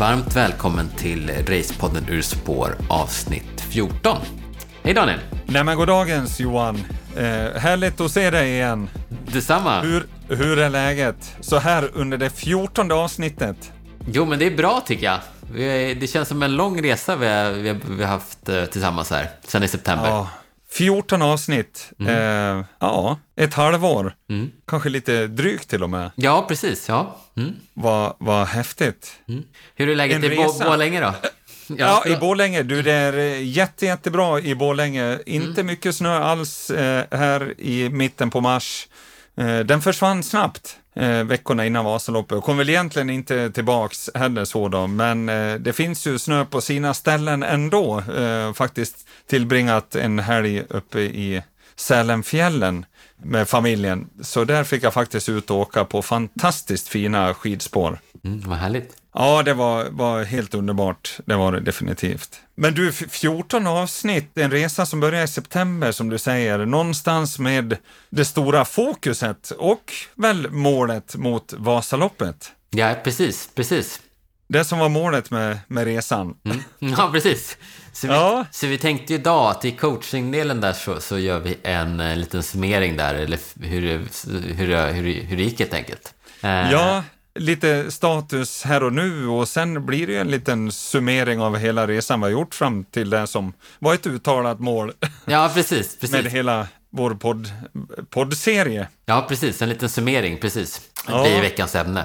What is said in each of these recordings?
varmt välkommen till Racepodden Ur spår avsnitt 14. Hej Daniel! Nej men goddagens Johan. Eh, härligt att se dig igen. Detsamma! Hur, hur är läget så här under det fjortonde avsnittet? Jo men det är bra tycker jag. Det känns som en lång resa vi har, vi har, vi har haft eh, tillsammans här, sen i september. Ja, 14 avsnitt. Eh, ja, ett halvår. Mm. Kanske lite drygt till och med. Ja, precis. Ja. Mm. Vad vad häftigt. Hur är läget En i resa. Borlänge då? Ja, i Borlänge. Du, det är eh, jätte, jättebra i Borlänge. Inte mycket snö alls eh, här i mitten på mars. Eh, den försvann snabbt eh, veckorna innan Vasaloppet och kom väl egentligen inte tillbaks heller så då, men eh, det finns ju snö på sina ställen ändå. Eh, faktiskt tillbringat en helg uppe i Sälenfjällen med familjen, så där fick jag faktiskt ut och åka på fantastiskt fina skidspår. Mm, vad härligt. Ja, det var, var helt underbart. Det var det definitivt. Men du, f- 14 avsnitt, en resa som börjar i september som du säger, någonstans med det stora fokuset och väl målet mot Vasaloppet. Ja, precis, precis. Det som var målet med, med resan. Mm. Ja, precis. Så vi, Ja. så vi tänkte idag att i coachingdelen där så, så gör vi en, eh, liten summering där, eller hur, hur, hur, det- hur det gick helt enkelt. Eh, Ja, lite status här och nu och sen blir det ju en liten summering av hela resan vi har gjort fram till det som var ett uttalat mål Ja, precis. precis. med hela vår podd, poddserie. Ja, precis. En liten summering, precis. Det Ja. blir veckans ämne.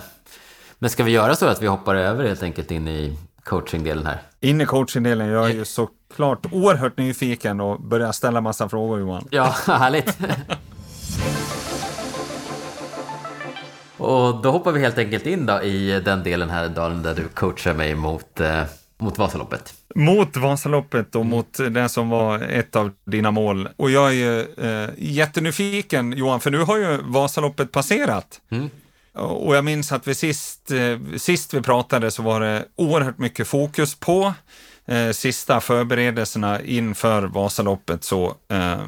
Men ska vi göra så att vi hoppar över helt enkelt in i coachingdelen här? In i coachingdelen, jag är ju såklart oerhört nyfiken och börjar ställa massa frågor Johan. Ja, härligt. Och då hoppar vi helt enkelt in då i den delen här, Daniel, där du coachar mig mot, eh, mot Vasaloppet. Mot Vasaloppet och mot det som var ett av dina mål. Och jag är ju eh, jättenyfiken Johan, för nu har ju Vasaloppet passerat. Mm. Och jag minns att vi sist, eh, sist vi pratade så var det oerhört mycket fokus på eh, sista förberedelserna inför Vasaloppet. Så eh,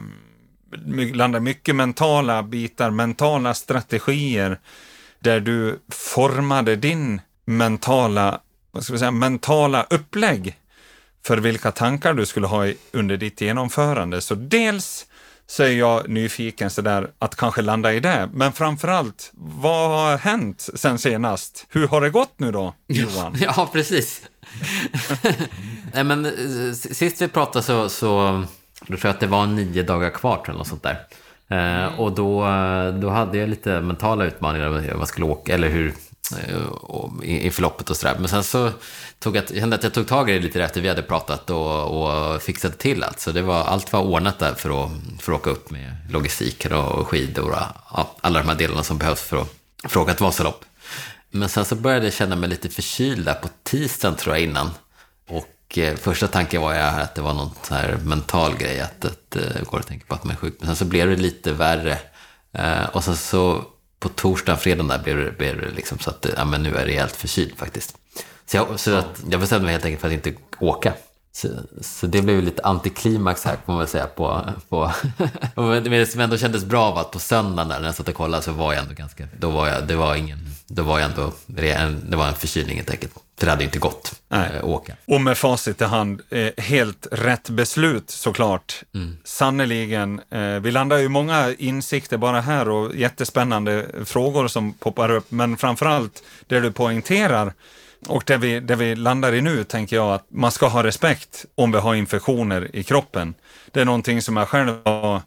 landade mycket mentala bitar, mentala strategier där du formade din mentala, vad ska vi säga, mentala upplägg för vilka tankar du skulle ha under ditt genomförande. Så dels så är jag nyfiken sådär att kanske landa i det, men framförallt, vad har hänt sen senast? Hur har det gått nu då, Johan? Ja, precis. Nej, men eh, sist vi pratade så, så då tror jag att det var nio dagar kvar, eller något sånt där. Eh, och då, då hade jag lite mentala utmaningar med hur man skulle åka, eller hur, eh, och, i, i förloppet och sådär. Men sen så tog jag, jag kände att jag tog tag i det lite efter vi hade pratat och, och fixade till allt. Så det var, allt var ordnat där för att, för att åka upp med logistiken och skidor och ja, alla de här delarna som behövs för att, för att åka ett Vasalopp. Men sen så började jag känna mig lite förkyld där på tisdagen tror jag innan. Och Eh, första tanken var jag att det var någon så här mental grej, att, att eh, går att tänka på att man är sjuk. Men sen så blev det lite värre. Eh, och sen så på torsdagen, fredagen där blev det, blev det liksom så att ja, men nu är det rejält förkyld faktiskt. Så jag, så att jag bestämde mig helt enkelt för att inte åka. Så, så det blev ju lite antiklimax här får man väl säga på... på men det som ändå kändes bra var att på söndagen där när jag satt och kollade så var jag ändå ganska... Då var jag, det var ingen... Då var jag ändå... Det var en förkylning helt enkelt. För det hade inte gått Nej. eh, att åka. Och med facit i hand, eh, helt rätt beslut såklart. Sannerligen. Eh, vi landar ju många insikter bara här och jättespännande frågor som poppar upp. Men framförallt det du poängterar och det vi, det vi landar i nu tänker jag att man ska ha respekt om vi har infektioner i kroppen. Det är någonting som jag själv har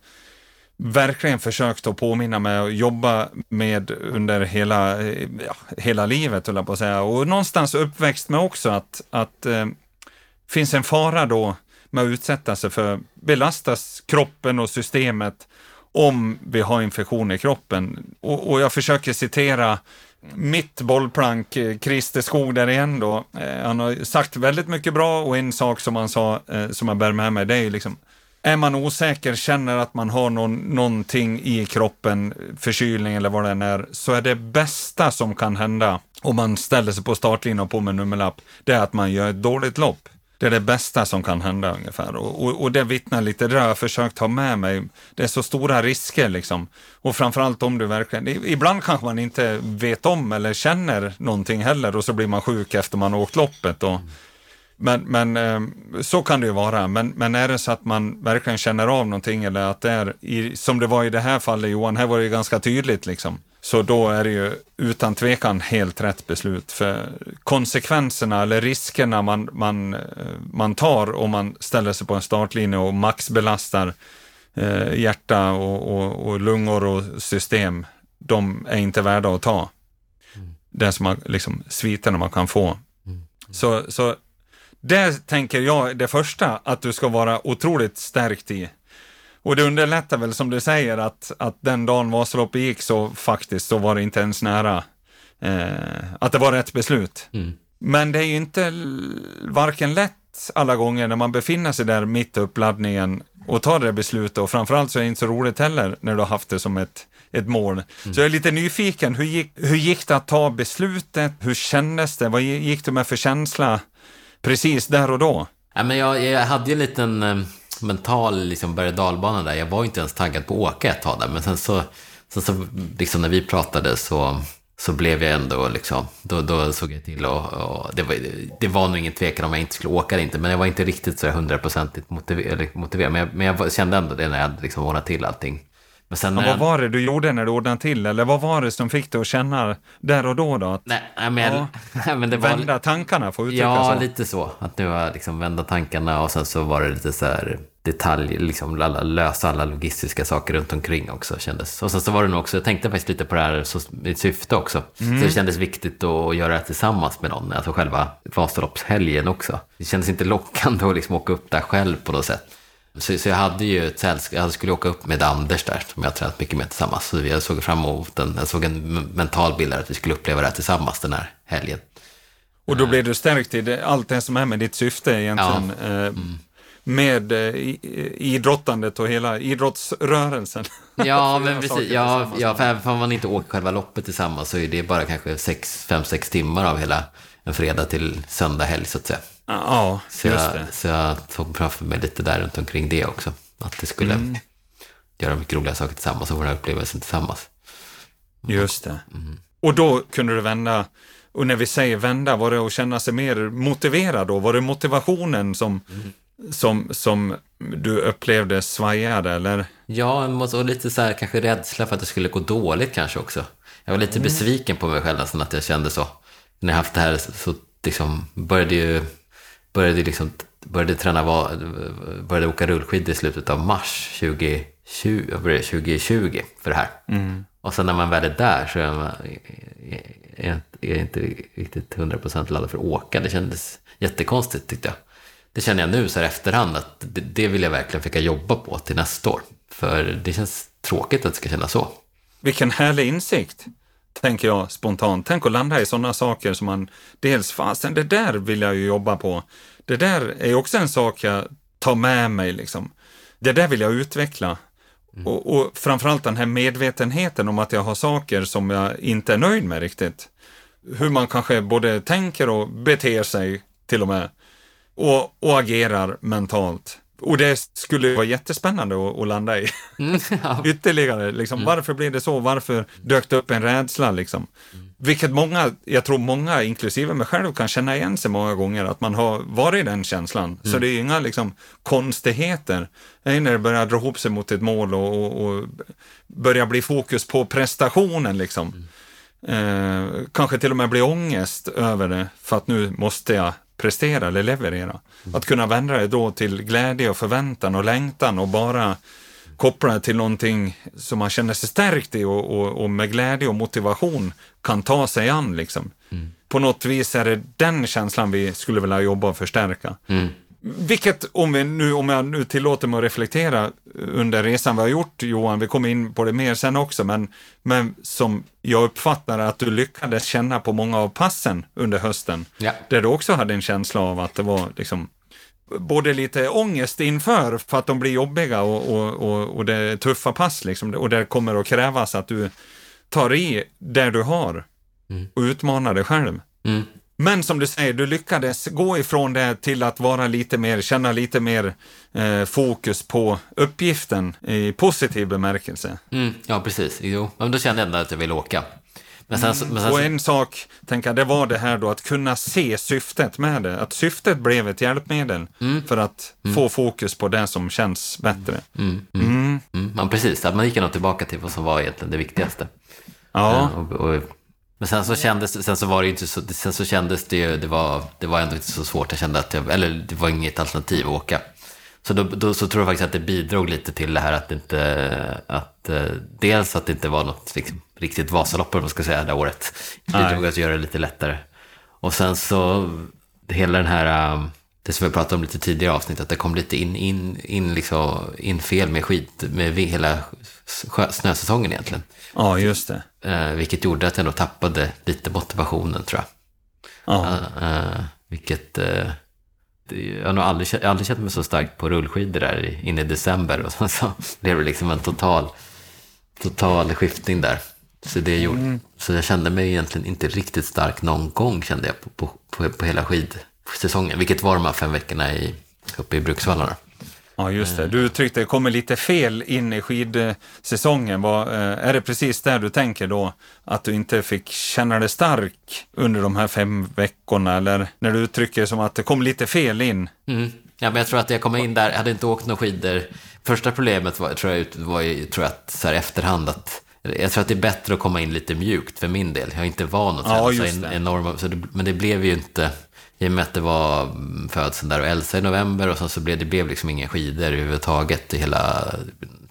verkligen försökt att påminna mig och jobba med under hela, eh, ja, hela livet, höll jag på att säga. Och någonstans uppväxt med också att, att eh, finns en fara då med att utsätta sig för, belastas kroppen och systemet om vi har infektion i kroppen. Och, och jag försöker citera mitt bollplank, eh, Christer Skog där igen då. Eh, han har sagt väldigt mycket bra och en sak som han sa, eh, som jag bär med mig, det är ju liksom är man osäker, känner att man har någon, någonting i kroppen, förkylning eller vad det än är, så är det bästa som kan hända om man ställer sig på startlinjen och på med nummerlapp, det är att man gör ett dåligt lopp. Det är det bästa som kan hända ungefär. Och, och, och det vittnar lite, det har jag försökt ha med mig. Det är så stora risker liksom. Och framförallt om du verkligen, ibland kanske man inte vet om eller känner någonting heller och så blir man sjuk efter man har åkt loppet. Och, men, men eh, så kan det ju vara. Men, men är det så att man verkligen känner av någonting eller att det är, i, som det var i det här fallet Johan, här var det ju ganska tydligt liksom. Så då är det ju utan tvekan helt rätt beslut. För konsekvenserna eller riskerna man, man, eh, man tar om man ställer sig på en startlinje och maxbelastar eh, hjärta och, och, och, lungor och system, de är inte värda att ta. Mm. Det som man, liksom, sviterna man kan få. Mm. Så, så det tänker jag, det första, att du ska vara otroligt stärkt i. Och det underlättar väl som du säger att, att den dagen Vasaloppet gick så faktiskt så var det inte ens nära eh, att det var rätt beslut. Mm. Men det är ju inte varken lätt alla gånger när man befinner sig där mitt i uppladdningen och tar det beslutet och framförallt så är det inte så roligt heller när du har haft det som ett, ett mål. Mm. Så jag är lite nyfiken, hur gick, hur gick det att ta beslutet? Hur kändes det? Vad gick du med för känsla precis där och då? Ja, men jag, jag hade ju en liten eh, mental liksom, berg dalbana där. Jag var inte ens taggad på att åka ett tag där, men sen så, sen så liksom, när vi pratade så, så blev jag ändå liksom, då, då såg jag till och, och det, var, det var nog ingen tvekan om jag inte skulle åka eller inte, men jag var inte riktigt så hundraprocentigt motiverad, motiverad. Men jag, men jag kände ändå det när jag hade liksom ordnat till allting. Men sen ja, vad var det du gjorde när du ordnade till? Eller vad var det som fick dig att känna där och då? då att, nej, men, ja, men det var, vända tankarna, får uttrycka ja, så. Ja, lite så. Att nu var liksom vända tankarna och sen så var det lite så här detalj, liksom alla, lösa alla logistiska saker runt omkring också kändes. Och sen så var det nog också, jag tänkte faktiskt lite på det här så, mitt syfte också. Mm. Så det kändes viktigt att göra det tillsammans med någon, alltså själva Vasaloppshelgen också. Det kändes inte lockande att liksom åka upp där själv på något sätt. Så, så jag hade ju ett sällskap, jag skulle åka upp med Anders där, som jag har tränat mycket med tillsammans. Så jag såg fram emot den, jag såg en mental bild att vi skulle uppleva det här tillsammans den här helgen. Och då blev du stärkt i det, allt det som är med ditt syfte egentligen. Ja. Eh, mm. Med eh, idrottandet och hela idrottsrörelsen. Ja, men precis. Ja, ja, för även om man inte åker själva loppet tillsammans så är det bara kanske 5-6 timmar av hela en fredag till söndag helg så att säga. Ja, så just jag, det. Så jag tog framför mig lite där runt omkring det också. Att det skulle mm. göra mycket roliga saker tillsammans och få den här upplevelsen tillsammans. Just det. Mm. Och då kunde du vända, och när vi säger vända, var det att känna sig mer motiverad då? Var det motivationen som, mm. Som, som du upplevde svajade eller? Ja, och lite så här kanske rädsla för att det skulle gå dåligt kanske också. Jag var lite mm. besviken på mig själv nästan att jag kände så. När jag haft det här så liksom började ju började, liksom, började träna, började åka rullskidor i slutet av mars 2020, 2020 för det här. Mm. Och sen när man väl är där så är, man, är, är inte riktigt 100% laddad för att åka. Det kändes jättekonstigt tyckte jag. Det känner jag nu så här efterhand att det, det vill jag verkligen försöka jobba på till nästa år. För det känns tråkigt att det ska kännas så. Vilken härlig insikt tänker jag spontant. Tänk att landa i sådana saker som man dels, fasen det där vill jag ju jobba på. Det där är också en sak jag tar med mig liksom. Det där vill jag utveckla. Mm. Och, och framförallt den här medvetenheten om att jag har saker som jag inte är nöjd med riktigt. Hur man kanske både tänker och beter sig till och med. Och, och agerar mentalt. Och det skulle vara jättespännande att, att landa i. Mm, ja. Ytterligare, liksom, mm. varför blev det så? Varför dök det upp en rädsla? Liksom? Mm. Vilket många, jag tror många, inklusive mig själv, kan känna igen sig många gånger, att man har varit i den känslan. Så mm. det är inga liksom, konstigheter. När det börjar dra ihop sig mot ett mål och, och, och börjar bli fokus på prestationen. Liksom. Mm. Eh, kanske till och med bli ångest över det, för att nu måste jag prestera eller leverera. Mm. Att kunna vända det då till glädje och förväntan och längtan och bara koppla det till någonting som man känner sig stärkt i och, och, och med glädje och motivation kan ta sig an. Liksom. Mm. På något vis är det den känslan vi skulle vilja jobba och förstärka. Mm. Vilket, om, vi nu, om jag nu tillåter mig att reflektera under resan vi har gjort, Johan, vi kommer in på det mer sen också, men, men som jag uppfattar att du lyckades känna på många av passen under hösten, ja. där du också hade en känsla av att det var liksom både lite ångest inför för att de blir jobbiga och, och, och, och det är tuffa pass liksom, och det kommer att krävas att du tar i där du har mm. och utmanar dig själv. Mm. Men som du säger, du lyckades gå ifrån det till att vara lite mer, känna lite mer eh, fokus på uppgiften i positiv bemärkelse. Mm, ja, precis. Jo, men då kände jag ändå att jag ville åka. Men sen, mm. men sen, och en sak, tänker jag, det var det här då att kunna se syftet med det. Att syftet blev ett hjälpmedel mm. för att mm. få fokus på det som känns bättre. Mm. Mm. mm. mm. Ja, precis. Att man gick nog tillbaka till vad som var egentligen det viktigaste. Ja. Uh, och, och, men sen så kändes sen så var det inte så, sen så kändes det ju, det var, det var ändå inte så svårt. Jag kände att jag, eller det var inget alternativ att åka. Så då, då, så tror jag faktiskt att det bidrog lite till det här att det inte, att eh, dels att det inte var något liksom, riktigt Vasalopp, om man ska säga, det året. Det bidrog att göra det lite lättare. Och sen så, hela den här, um, det som vi pratade om lite tidigare avsnitt, att det kom lite in, in, in, liksom, in fel med skit, med hela snösäsongen egentligen. Ja, just det. Eh, vilket gjorde att jag nog tappade lite motivationen, tror jag. Ja. Eh, eh, vilket... Eh, jag har nog aldrig, aldrig känt mig så starkt på rullskidor där inne i december. Och så, så blev det liksom en total, total skiftning där. Så, det gjorde, mm. så jag kände mig egentligen inte riktigt stark någon gång kände jag på, på, på, på hela skidsäsongen. Vilket var de här fem veckorna i, uppe i Bruksvallarna. Ja, just det. Du uttryckte det kommer lite fel in i skidsäsongen. Var, eh, är det precis där du tänker då? Att du inte fick känna dig stark under de här fem veckorna? Eller när du uttrycker som att det kom lite fel in? Mm. Ja, men jag tror att jag kom in där, jag hade inte åkt några skidor. Första problemet var, tror jag, var ju, tror jag, att så här efterhand att jag tror att det är bättre att komma in lite mjukt för min del. Jag är inte van att träna ja, så enorma, så det, men det blev ju inte i och med att det var födseln där och Elsa i november och sen så blev det blev liksom inga skidor överhuvudtaget i hela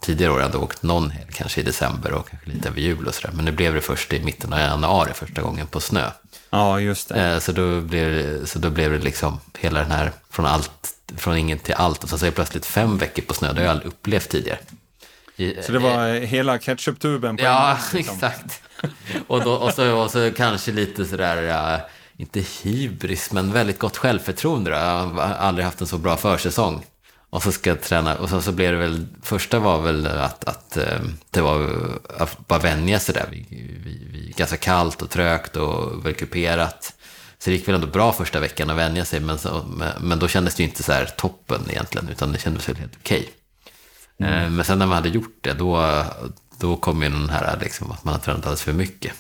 tidigare år. Jag hade åkt någon helg, kanske i december och kanske lite över jul och sådär. Men nu blev det först i mitten av januari första gången på snö. Ja, just det. Eh, så då blev det, så då blev det liksom hela den här från allt, från ingen till allt. Och så är plötsligt fem veckor på snö, det har jag aldrig upplevt tidigare. Så det var eh, hela ketchuptuben på Ja, en, liksom. exakt. Och, då, och, så, och så kanske lite sådär inte hybris, men väldigt gott självförtroende. Då. Jag har aldrig haft en så bra försäsong. Och så ska jag träna, och sen så blev det väl, första var väl att, att eh, det var att bara vänja sig där. Vi, vi, vi, ganska kallt och trögt och väl kuperat. Så det gick väl ändå bra första veckan att vänja sig, men, så, men då kändes det ju inte så här toppen egentligen, utan det kändes väl helt okej. Okay. Mm. Men sen när man hade gjort det, då, då kom ju den här liksom, att man har tränat alldeles för mycket.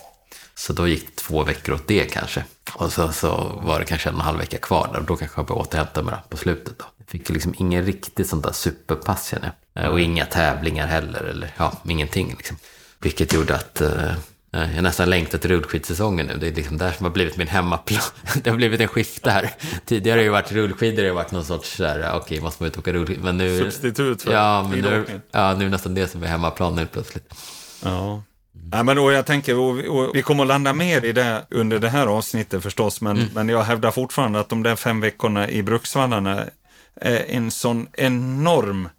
Så då gick två veckor åt det kanske. Och så, så var det kanske en och en halv vecka kvar där. Och då kanske jag började återhämta mig på slutet. Då. Jag fick liksom ingen riktigt sånt där superpass känner jag. Eh, och inga tävlingar heller. Eller ja, ingenting liksom. Vilket gjorde att uh, jag nästan längtar till rullskidsäsongen nu. Det är liksom där som har blivit min hemmaplan. Det har blivit en skifte här. Tidigare har det ju varit rullskidor, det har varit någon sorts så okej, okay, måste man ut och åka rullskidor. Men nu... Substitut för ja, men nu, ja, nu är nästan det som är hemmaplan nu plötsligt. Ja. Ja, men och jag tänker, och, och vi kommer att landa mer i det under det här avsnittet förstås, men, mm. men jag hävdar fortfarande att de där fem veckorna i Bruksvallarna är en sån enorm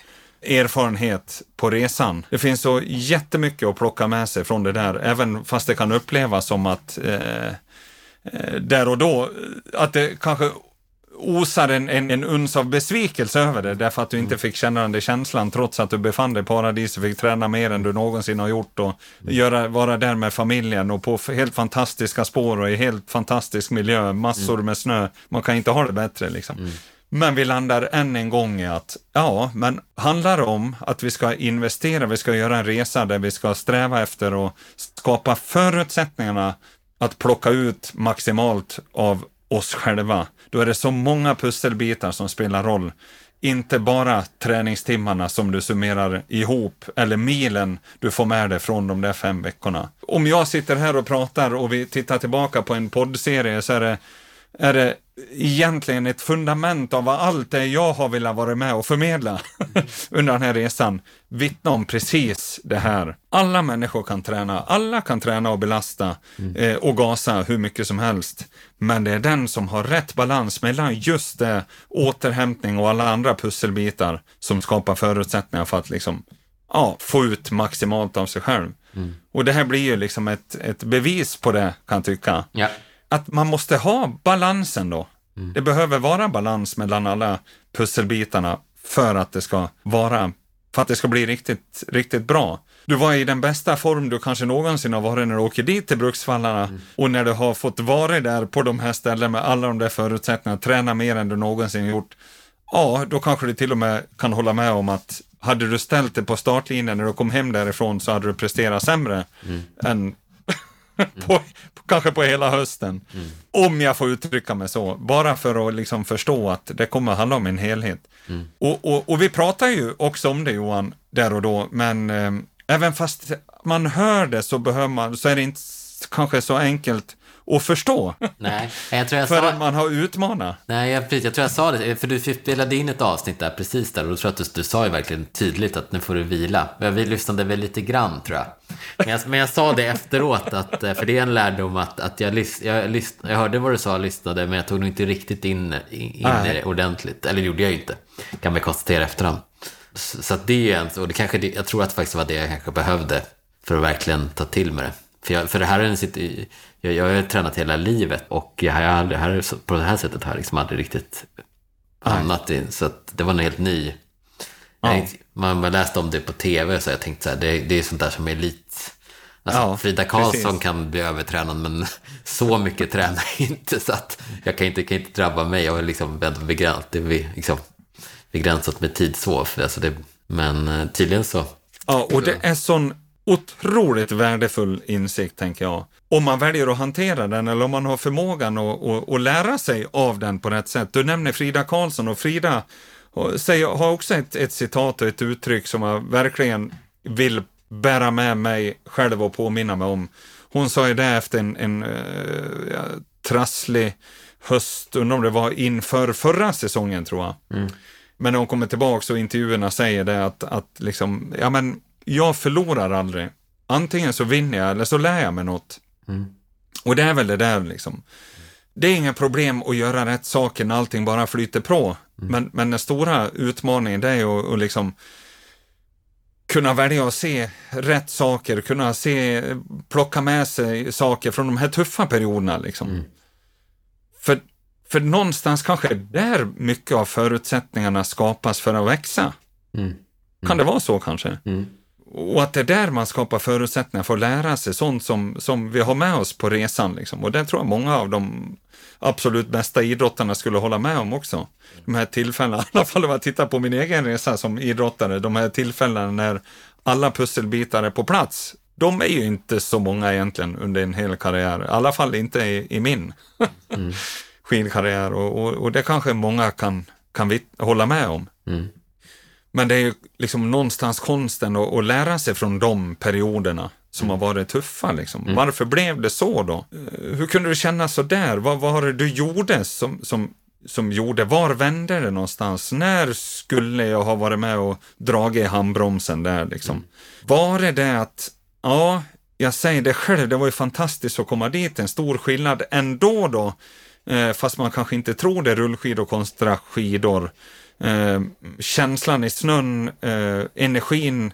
erfarenhet på resan. Det finns så jättemycket att plocka med sig från det där, även fast det kan upplevas som att eh, eh där och då, att det kanske osar en, en, en uns av besvikelse över det, därför att du inte fick känna den där känslan trots att du befann dig i paradis och fick träna mer än du någonsin har gjort och göra, vara där med familjen och på helt fantastiska spår och i helt fantastisk miljö, massor mm. med snö. Man kan inte ha det bättre liksom. Mm. Men vi landar än en gång i att, ja, men handlar det om att vi ska investera, vi ska göra en resa där vi ska sträva efter att skapa förutsättningarna att plocka ut maximalt av oss själva, då är det så många pusselbitar som spelar roll. Inte bara träningstimmarna som du summerar ihop eller milen du får med dig från de där fem veckorna. Om jag sitter här och pratar och vi tittar tillbaka på en poddserie så är det, är det egentligen ett fundament av allt det jag har velat vara med och förmedla under den här resan vittna om precis det här. Alla människor kan träna, alla kan träna och belasta mm. eh, och gasa hur mycket som helst. Men det är den som har rätt balans mellan just det, återhämtning och alla andra pusselbitar som skapar förutsättningar för att liksom, ja, få ut maximalt av sig själv. Mm. Och det här blir ju liksom ett, ett bevis på det, kan jag tycka. Ja att man måste ha balansen då. Mm. Det behöver vara balans mellan alla pusselbitarna för att det ska vara, för att det ska bli riktigt, riktigt bra. du var i den bästa form du kanske någonsin har varit när du åker dit till Bruksvallarna mm. och när du har fått vara där på de här ställena med alla de där förutsättningarna, träna mer än du någonsin gjort. Ja, då kanske du till och med kan hålla med om att hade du ställt dig på startlinjen när du kom hem därifrån så hade du presterat sämre mm. än på, kanske på hela hösten. Mm. Om jag får uttrycka mig så, bara för att liksom förstå att det kommer handla om en helhet. Mm. Och, och, och, vi pratar ju också om det Johan, där och då, men eh, även fast man hör det så, behöver man, så är det inte kanske så enkelt att förstå. Nej, jag tror jag Förrän sa... man har utmanat. Nej, jag, precis, jag tror jag sa det, för du spelade in ett avsnitt där precis där och då tror jag att du, du sa ju verkligen tydligt att nu får du vila. Vi lyssnade väl lite grann tror jag. Men jag, men jag sa det efteråt, att, för det är en lärdom att, att jag, lys, jag, lys, jag hörde vad du sa och lyssnade, men jag tog nog inte riktigt in, in det ordentligt. Eller det gjorde jag ju inte, kan man konstatera efterhand. Så, så det är en, och det kanske, jag tror att det faktiskt var det jag kanske behövde för att verkligen ta till mig det. För, jag, för det här är en jag, jag har tränat hela livet och jag har aldrig, här, på det här sättet har jag liksom aldrig riktigt hamnat i. Så att det var en helt ny. Ja. man, man läste om det på tv så jag tänkte så här, det, det är sånt där som är lite Alltså, ja, Frida Karlsson precis. kan bli övertränad men så mycket tränar jag inte så att jag kan inte, kan inte drabba mig. Jag har liksom begränsat, det är liksom begränsat med tid så. Alltså det, men eh, tydligen så. Ja, och det är sån otroligt värdefull insikt, tänker jag. Om man väljer att hantera den eller om man har förmågan att, att, att lära sig av den på rätt sätt. Du nämner Frida Karlsson och Frida säger, har också ett, ett citat och ett uttryck som jag verkligen vill bära med mig själv och påminna mig om. Hon sa ju det efter en, en uh, trasslig höst, undrar om det var inför förra säsongen tror jag. Mm. Men när hon kommer tillbaka och intervjuerna säger det att, att liksom, ja men jag förlorar aldrig. Antingen så vinner jag eller så lär jag mig något. Mm. Och det är väl det där liksom. Det är inga problem att göra rätt saker när allting bara flyter på. Mm. Men, men den stora utmaningen det är att, att liksom kunna välja att se rätt saker, kunna se, plocka med sig saker från de här tuffa perioderna. Liksom. Mm. För, för någonstans kanske där mycket av förutsättningarna skapas för att växa. Mm. Kan det vara så kanske? Och att det är där man skapar förutsättningar för att lära sig sånt som, som vi har med oss på resan. Liksom. Och det tror jag många av de absolut bästa idrottarna skulle hålla med om också. De här tillfällena, i alla fall om jag tittar på min egen resa som idrottare, de här tillfällena när alla pusselbitar är på plats. De är ju inte så många egentligen under en hel karriär, i alla fall inte i, i min mm. skidkarriär. Och, och, och, det kanske många kan, kan hålla med om. Mm. Men det är ju liksom någonstans konsten att, att lära sig från de perioderna som mm. har varit tuffa. Liksom. Mm. Varför blev det så då? Eh, hur kunde du känna så där? Vad var det du gjorde som, som, som gjorde? Var vände det någonstans? När skulle jag ha varit med och dragit i handbromsen där? Liksom? Mm. Var det det att, ja, jag säger det själv, det var ju fantastiskt att komma dit, en stor skillnad ändå då, eh, fast man kanske inte tror det, rullskidor kontra skidor eh, känslan i snön, eh, energin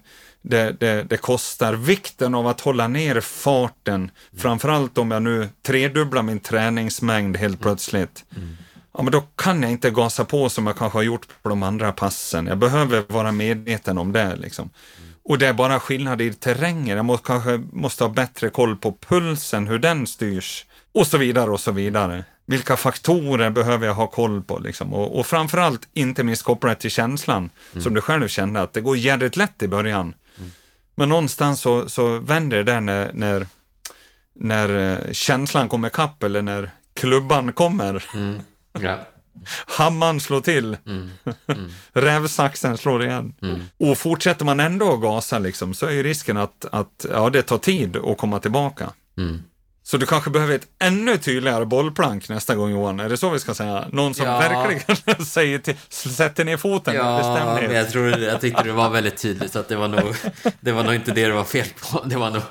det, det, det, kostar, vikten av att hålla ner farten, mm. framförallt om jag nu tredubblar min träningsmängd helt plötsligt. Mm. Ja, men då kan jag inte gasa på som jag kanske har gjort på de andra passen. Jag behöver vara medveten om det. Liksom. Mm. Och det är bara skillnad i terrängen. Jag må, kanske måste ha bättre koll på pulsen, hur den styrs och så vidare och så vidare vilka faktorer behöver jag ha koll på? Liksom? Och, och framförallt inte minst kopplat till känslan, mm. som du själv kände, att det går jävligt lätt i början. Mm. Men någonstans så, så vänder det där när, när, när eh, känslan kommer kapp eller när klubban kommer. Mm. Ja. Hammaren slår till. Mm. Mm. Rävsaxen slår igen. Mm. Och fortsätter man ändå att gasa liksom, så är ju risken att, att ja, det tar tid att komma tillbaka. Mm. Så du kanske behöver ett ännu tydligare bollplank nästa gång Johan, är det så vi ska säga? Någon som ja. verkligen säger till, sätter ner foten ja, med bestämdhet. jag, tror, jag tyckte det var väldigt tydligt, så att det var nog, det var nog inte det det var fel på. Det var nog,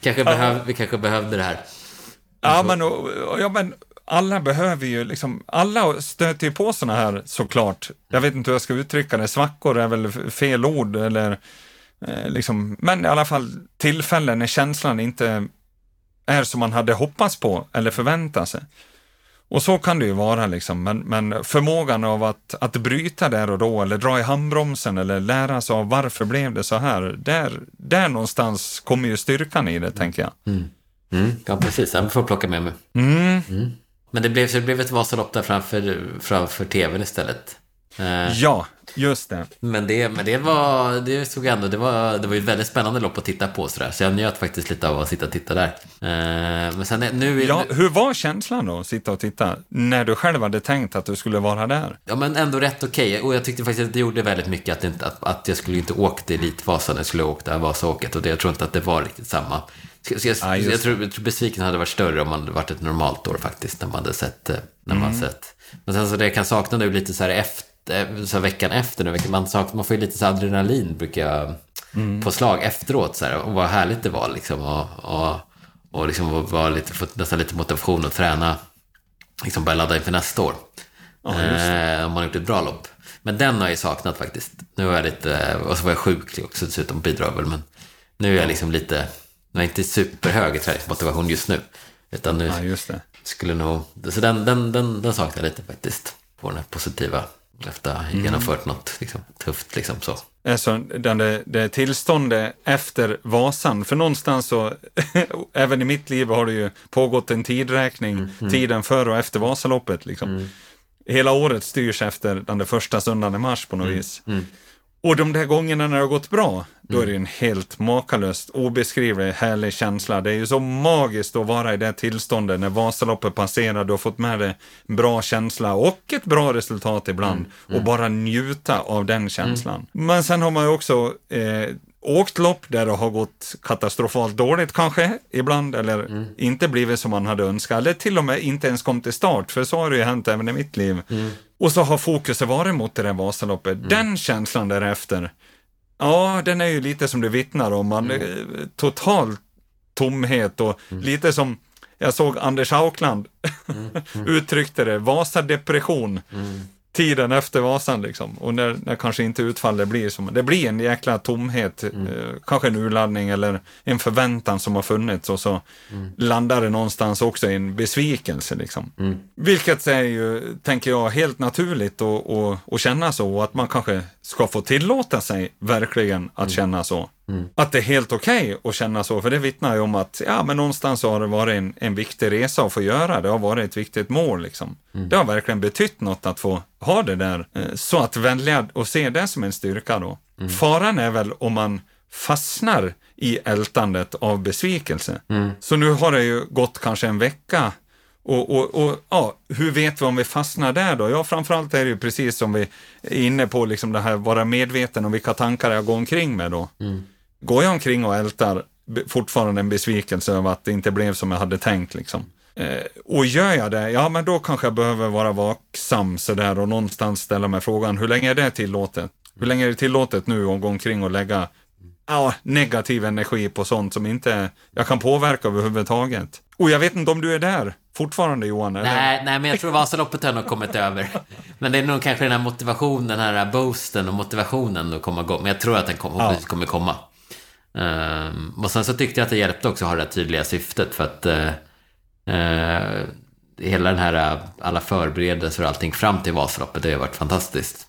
kanske behöv, vi kanske behövde det här. Ja, men, ja, men alla behöver ju liksom, alla stöter ju på sådana här såklart. Jag vet inte hur jag ska uttrycka det, svackor är väl fel ord eller eh, liksom, men i alla fall tillfällen när känslan inte är som man hade hoppats på eller förväntat sig. Och så kan det ju vara, liksom. men, men förmågan av att, att bryta där och då, eller dra i handbromsen, eller lära sig av varför blev det så här, där, där någonstans kommer ju styrkan i det, tänker jag. Mm. Mm. Ja, precis. Jag får plocka med mig. Mm. Mm. Men det blev, så det blev ett Vasalopp där framför, framför tvn istället. Eh, Ja, just det. Men det, men det var, det såg jag ändå, det var, det var ju ett väldigt spännande lopp att titta på sådär. Så jag njöt faktiskt lite av att sitta och titta där. Eh, men sen nu, Ja, hur var känslan då, att sitta och titta, när du själv hade tänkt att du skulle vara där? Ja, men ändå rätt okej. Och jag tyckte faktiskt att det gjorde väldigt mycket att, inte, att, att jag skulle inte åkt Elitvasan, jag skulle åkt det här Vasaåket. Och det, jag tror inte att det var riktigt samma. Så, jag, Ja, just jag, tror, jag tror besvikelsen hade varit större om man hade varit ett normalt år faktiskt, när man hade sett, eh, när man Mm. sett. Men sen så det jag kan sakna nu lite så här efter, så här veckan efter nu, man, saknar, man får ju lite så adrenalin, brukar jag, Mm. på slag efteråt så här, och vad härligt det var liksom. Och, och, och liksom var lite, fått nästan lite motivation att träna, liksom börja ladda inför nästa år. Ja, Eh, om man har gjort ett bra lopp. Men den har jag saknat faktiskt. Nu var jag lite, och så var jag sjuklig också dessutom, bidrar väl. Men nu är jag liksom lite, nu är jag inte superhög i träningsmotivation just nu. Utan nu Ja, skulle nog, så den, den, den, den saknar jag lite faktiskt. På den här positiva, efter att ha Mm. genomfört något liksom, tufft liksom så. Alltså, den det, det tillståndet efter Vasan, för någonstans så, även i mitt liv har det ju pågått en tidräkning, tiden före och efter Vasaloppet. Liksom. Hela året styrs efter den där första söndagen i mars på något vis. Och de där gångerna när det har gått bra, då är det ju en helt makalöst, obeskrivlig, härlig känsla. Det är ju så magiskt att vara i det tillståndet när Vasaloppet passerar, du har fått med dig en bra känsla och ett bra resultat ibland. Och bara njuta av den känslan. Men sen har man ju också eh, åkt lopp där det har gått katastrofalt dåligt kanske, ibland, eller inte blivit som man hade önskat, eller till och med inte ens kom till start, för så har det ju hänt även i mitt liv. Och så har fokuset varit mot det där Vasaloppet. Den känslan därefter, ja, den är ju lite som du vittnar om, man, eh, total tomhet och lite som jag såg Anders Aukland uttryckte det, Vasadepression. Tiden efter Vasan liksom. Och när, när kanske inte utfallet blir som, det blir en jäkla tomhet, eh, kanske en urladdning eller en förväntan som har funnits och så landar det någonstans också i en besvikelse liksom. Vilket är ju, tänker jag, helt naturligt att känna så och att man kanske ska få tillåta sig verkligen att känna så. Att det är helt okej att känna så, för det vittnar ju om att ja, men någonstans har det varit en, en viktig resa att få göra. Det har varit ett viktigt mål. Liksom. Det har verkligen betytt något att få ha det där. Eh, Så att välja och se det som en styrka då. Faran är väl om man fastnar i ältandet av besvikelse. Så nu har det ju gått kanske en vecka och, och, och ja, hur vet vi om vi fastnar där då? Ja, framförallt är det ju precis som vi är inne på, liksom det här vara medveten om vilka tankar jag går omkring med då. Går jag omkring och ältar fortfarande en besvikelse över att det inte blev som jag hade tänkt liksom. Eh, och gör jag det, ja men då kanske jag behöver vara vaksam sådär och någonstans ställa mig frågan, hur länge är det tillåtet? Hur länge är det tillåtet nu att gå omkring och lägga ja, negativ energi på sånt som inte jag kan påverka överhuvudtaget? Och jag vet inte om du är där fortfarande Johan? Eller? Nej, nej, men jag tror Vasaloppet har nog kommit över. Men det är nog kanske den här motivationen, den här boosten och motivationen att komma igång. Men jag tror att den kom, förhoppningsvis kommer komma. Ehm, och sen så tyckte jag att det hjälpte också att ha det här tydliga syftet för att eh, eh, hela den här, alla förberedelser och allting fram till Vasaloppet, det har varit fantastiskt.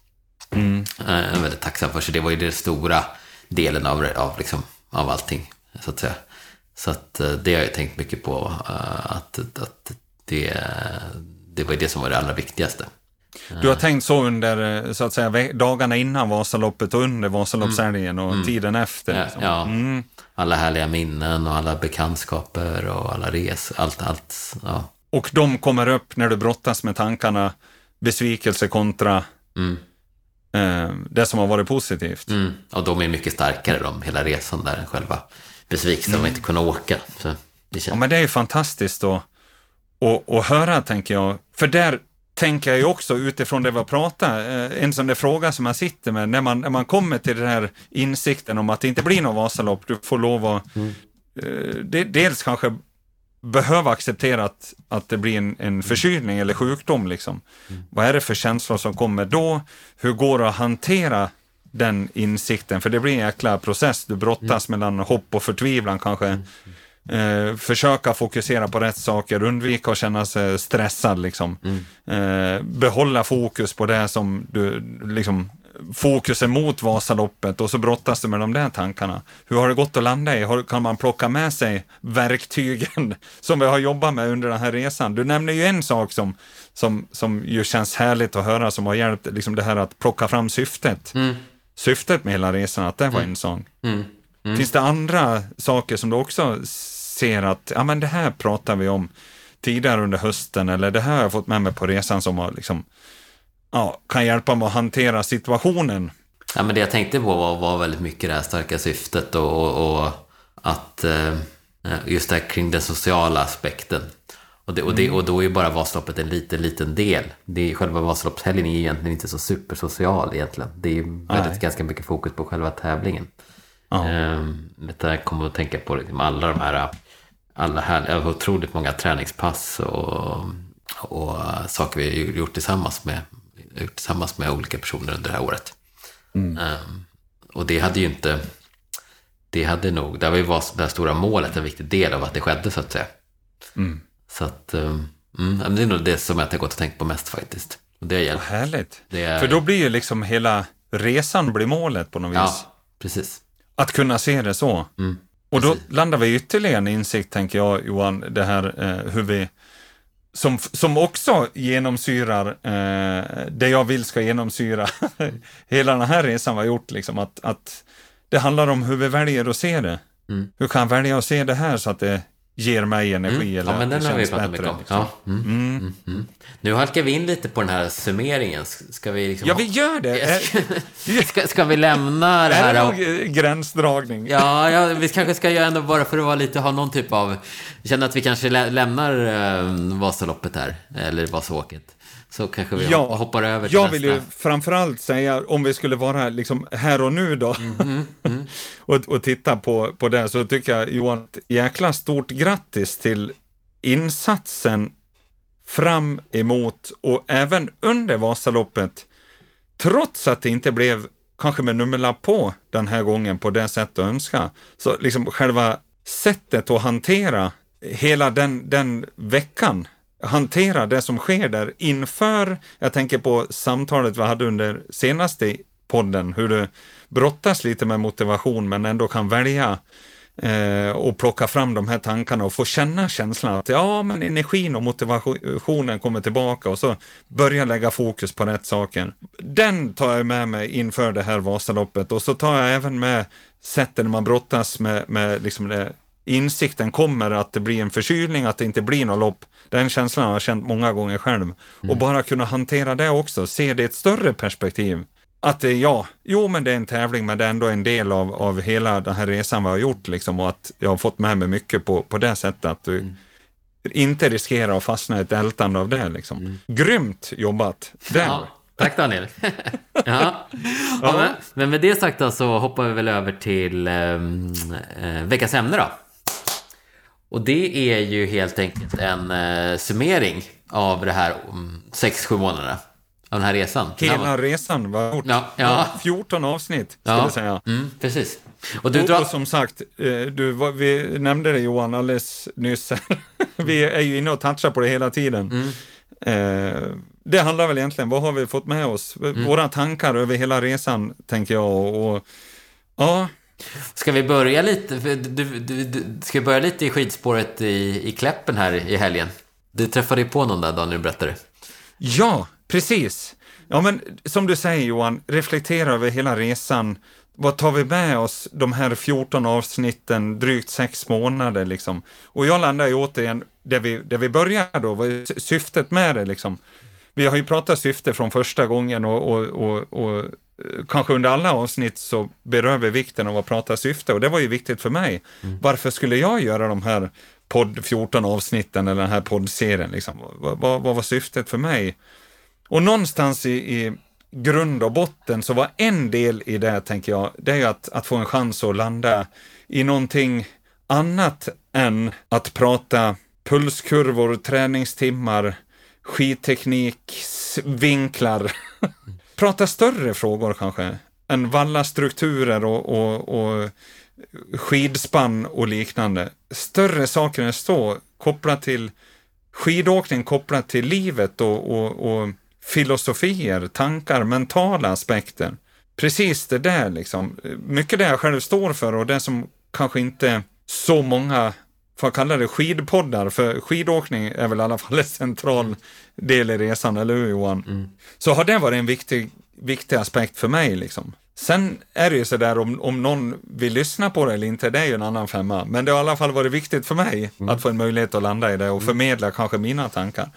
Mm. Eh, jag är väldigt tacksam för, så det var ju den stora delen av, av, liksom, av allting, så att säga. Så att eh, det har jag tänkt mycket på, eh, att, att det, det var det som var det allra viktigaste. Du har tänkt så under, eh, så att säga, dagarna innan Vasaloppet och under Vasaloppshelgen och tiden efter? Ja, liksom. ja. Mm. Alla härliga minnen och alla bekantskaper och alla resor, allt, allt. Ja. Och de kommer upp när du brottas med tankarna, besvikelse kontra Mm. Eh, det som har varit positivt. Mm. Och de är mycket starkare, de, hela resan där, än själva besvikelsen av att inte kunna åka. Så det Ja, men det är ju fantastiskt att, att, att höra, tänker jag. För där tänker jag ju också utifrån det vi har pratat, eh, en sån där fråga som jag sitter med, när man, när man kommer till den här insikten om att det inte blir något Vasalopp, du får lov att eh, de, dels kanske behöva acceptera att, att det blir en, en förkylning eller sjukdom. Liksom. Vad är det för känslor som kommer då? Hur går det att hantera den insikten? För det blir en jäkla process. Du brottas mellan hopp och förtvivlan kanske Eh, försöka fokusera på rätt saker, undvika att känna sig stressad. Liksom. Eh, behålla fokus på det som du, liksom, fokusen mot Vasaloppet och så brottas du med de där tankarna. Hur har det gått att landa i? Har, kan man plocka med sig verktygen som vi har jobbat med under den här resan? Du nämner ju en sak som, som, som ju känns härligt att höra, som har hjälpt, liksom det här att plocka fram syftet. Syftet med hela resan, att det var en sån. Finns det andra saker som du också ser att, ja men det här pratar vi om tidigare under hösten, eller det här har jag fått med mig på resan som har liksom, ja, kan hjälpa mig att hantera situationen. Ja, men det jag tänkte på var, var väldigt mycket det här starka syftet och, och, och att eh, just det här kring den sociala aspekten. Och, det, och, det, och då är ju bara Vasaloppet en liten, liten del. Det är, själva Vasaloppshelgen är egentligen inte så supersocial egentligen. Det är ju väldigt, Nej. ganska mycket fokus på själva tävlingen. Ja. Ehm, Detta kommer att tänka på liksom alla de här, alla här, otroligt många träningspass och, och saker vi har gjort tillsammans med, tillsammans med olika personer under det här året. Ehm, och det hade ju inte, det hade nog, det var ju det här stora målet en viktig del av att det skedde så att säga. Så att, mm, det är nog det som jag har gått och tänkt på mest faktiskt. Och det har hjälpt. Härligt. Det är- För då blir ju liksom hela resan blir målet på något vis. Ja, precis. Att kunna se det så. och då landar vi ytterligare en insikt, tänker jag, Johan, det här eh, hur vi som, som också genomsyrar eh, det jag vill ska genomsyra hela den här resan vi har gjort. Liksom, att, att det handlar om hur vi väljer att se det. Hur kan jag välja att se det här så att det ger mig energi? Eller Ja, men den det har vi pratat mycket om. liksom. Ja. Mm. Mm. Mm. Nu halkar vi in lite på den här summeringen. Ska vi liksom... Ja, vi gör det. Är, Ska, ska vi lämna det är här? det och- nog eh, gränsdragning? Ja, ja, vi kanske ska göra ändå bara för att vara lite, ha någon typ av... Känna att vi kanske lä lämnar äh, Vasaloppet här, eller Vasåket. Så kanske vi Ja, hoppar över till Jag nästa. vill ju framförallt säga, om vi skulle vara liksom här och nu då, Mm-hmm, och, och titta på, på det, så tycker jag Johan, jäkla stort grattis till insatsen fram emot och även under Vasaloppet, trots att det inte blev kanske med nummerlapp på den här gången på det sätt du önskar. Så liksom själva sättet att hantera hela den, den veckan, hantera det som sker där inför, jag tänker på samtalet vi hade under senaste podden, hur du brottas lite med motivation men ändå kan välja eh, och plocka fram de här tankarna och få känna känslan att ja, men energin och motivationen kommer tillbaka och så börja lägga fokus på rätt saker. Den tar jag med mig inför det här Vasaloppet och så tar jag även med sättet när man brottas med, med liksom det, insikten kommer att det blir en förkylning, att det inte blir något lopp. Den känslan har jag känt många gånger själv. Och bara kunna hantera det också, se det i ett större perspektiv. Att det, ja, jo men det är en tävling men det är ändå en del av, av hela den här resan vi har gjort liksom och att jag har fått med mig mycket på, på det sättet att du inte riskerar att fastna i ett ältande av det liksom. Grymt jobbat! Den. Ja, tack Daniel. ja. Ja, men, men med det sagt så hoppar vi väl över till ehm, eh, veckans ämne då. Och det är ju helt enkelt en eh, summering av det här um, 6-7 månaderna. Av den här resan. Hela resan har gjort. Ja, ja. 14 avsnitt, skulle ja. jag säga. Mm, precis. Och du drar... och som sagt, eh, du, vad- vi nämnde det Johan alldeles nyss. här. vi är ju inne och touchar på det hela tiden. Mm. Eh, det handlar väl egentligen, vad har vi fått med oss? Mm. Våra tankar över hela resan, tänker jag. Och, och, ja, Ska vi börja lite? Du, du, du, ska vi börja lite i skidspåret i, i Kläppen här i helgen? Du träffade ju på någon där Daniel berättade. ja, precis. Ja, men som du säger Johan, reflektera över hela resan. Vad tar vi med oss de här 14 avsnitten, drygt sex månader liksom? Och jag landar ju återigen där vi, där vi börjar då, vad är syftet med det liksom? Vi har ju pratat syfte från första gången och, och, och, och kanske under alla avsnitt så berör vi vikten av att prata syfte och det var ju viktigt för mig. Varför skulle jag göra de här podd 14 avsnitten eller den här poddserien? Liksom? Vad, vad, vad var syftet för mig? Och någonstans i, i grund och botten så var en del i det, tänker jag, det är ju att, att få en chans att landa i någonting annat än att prata pulskurvor, träningstimmar, skidteknik, vinklar prata större frågor kanske, än valla strukturer och, och, och skidspann och liknande. Större saker än så, kopplat till skidåkning, kopplat till livet och, och, och filosofier, tankar, mentala aspekter. Precis det där liksom. Mycket det jag själv står för och det som kanske inte så många får kalla det skidpoddar, för skidåkning är väl i alla fall en central del i resan, eller hur Johan? Mm. Så har det varit en viktig, viktig aspekt för mig liksom. Sen är det ju sådär om, om någon vill lyssna på det eller inte, det är ju en annan femma. Men det har i alla fall varit viktigt för mig mm. att få en möjlighet att landa i det och förmedla kanske mina tankar.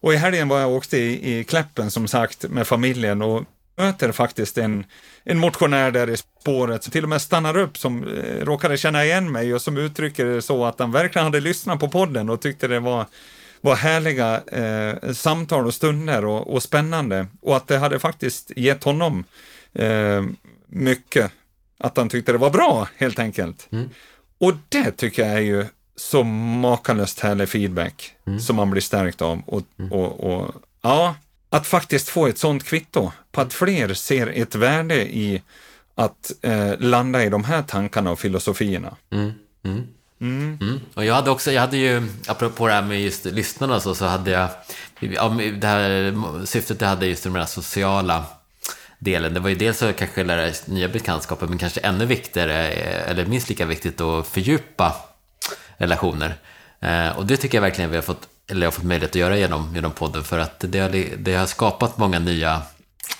Och i helgen var jag åkte i, i Kläppen som sagt med familjen och möter faktiskt en, en motionär där i spåret som till och med stannar upp som eh, råkade känna igen mig och som uttrycker det så att han verkligen hade lyssnat på podden och tyckte det var var härliga eh, samtal och stunder och, och, spännande och att det hade faktiskt gett honom eh, mycket. Att han tyckte det var bra helt enkelt. Mm. Och det tycker jag är ju så makalöst härlig feedback mm. som man blir stärkt av. Och, mm. och, och, ja, att faktiskt få ett sånt kvitto på att fler ser ett värde i att eh, landa i de här tankarna och filosofierna. Mm. Mm. Mm. Mm. Och jag hade också, jag hade ju, apropå det här med just lyssnarna så, så hade jag, det här syftet jag hade just med den här sociala delen. Det var ju dels att kanske lära nya bekantskaper, men kanske ännu viktigare, eller minst lika viktigt, att fördjupa relationer. Eh, och det tycker jag verkligen vi har fått, eller jag har fått möjlighet att göra genom, genom podden, för att det har, det har skapat många nya,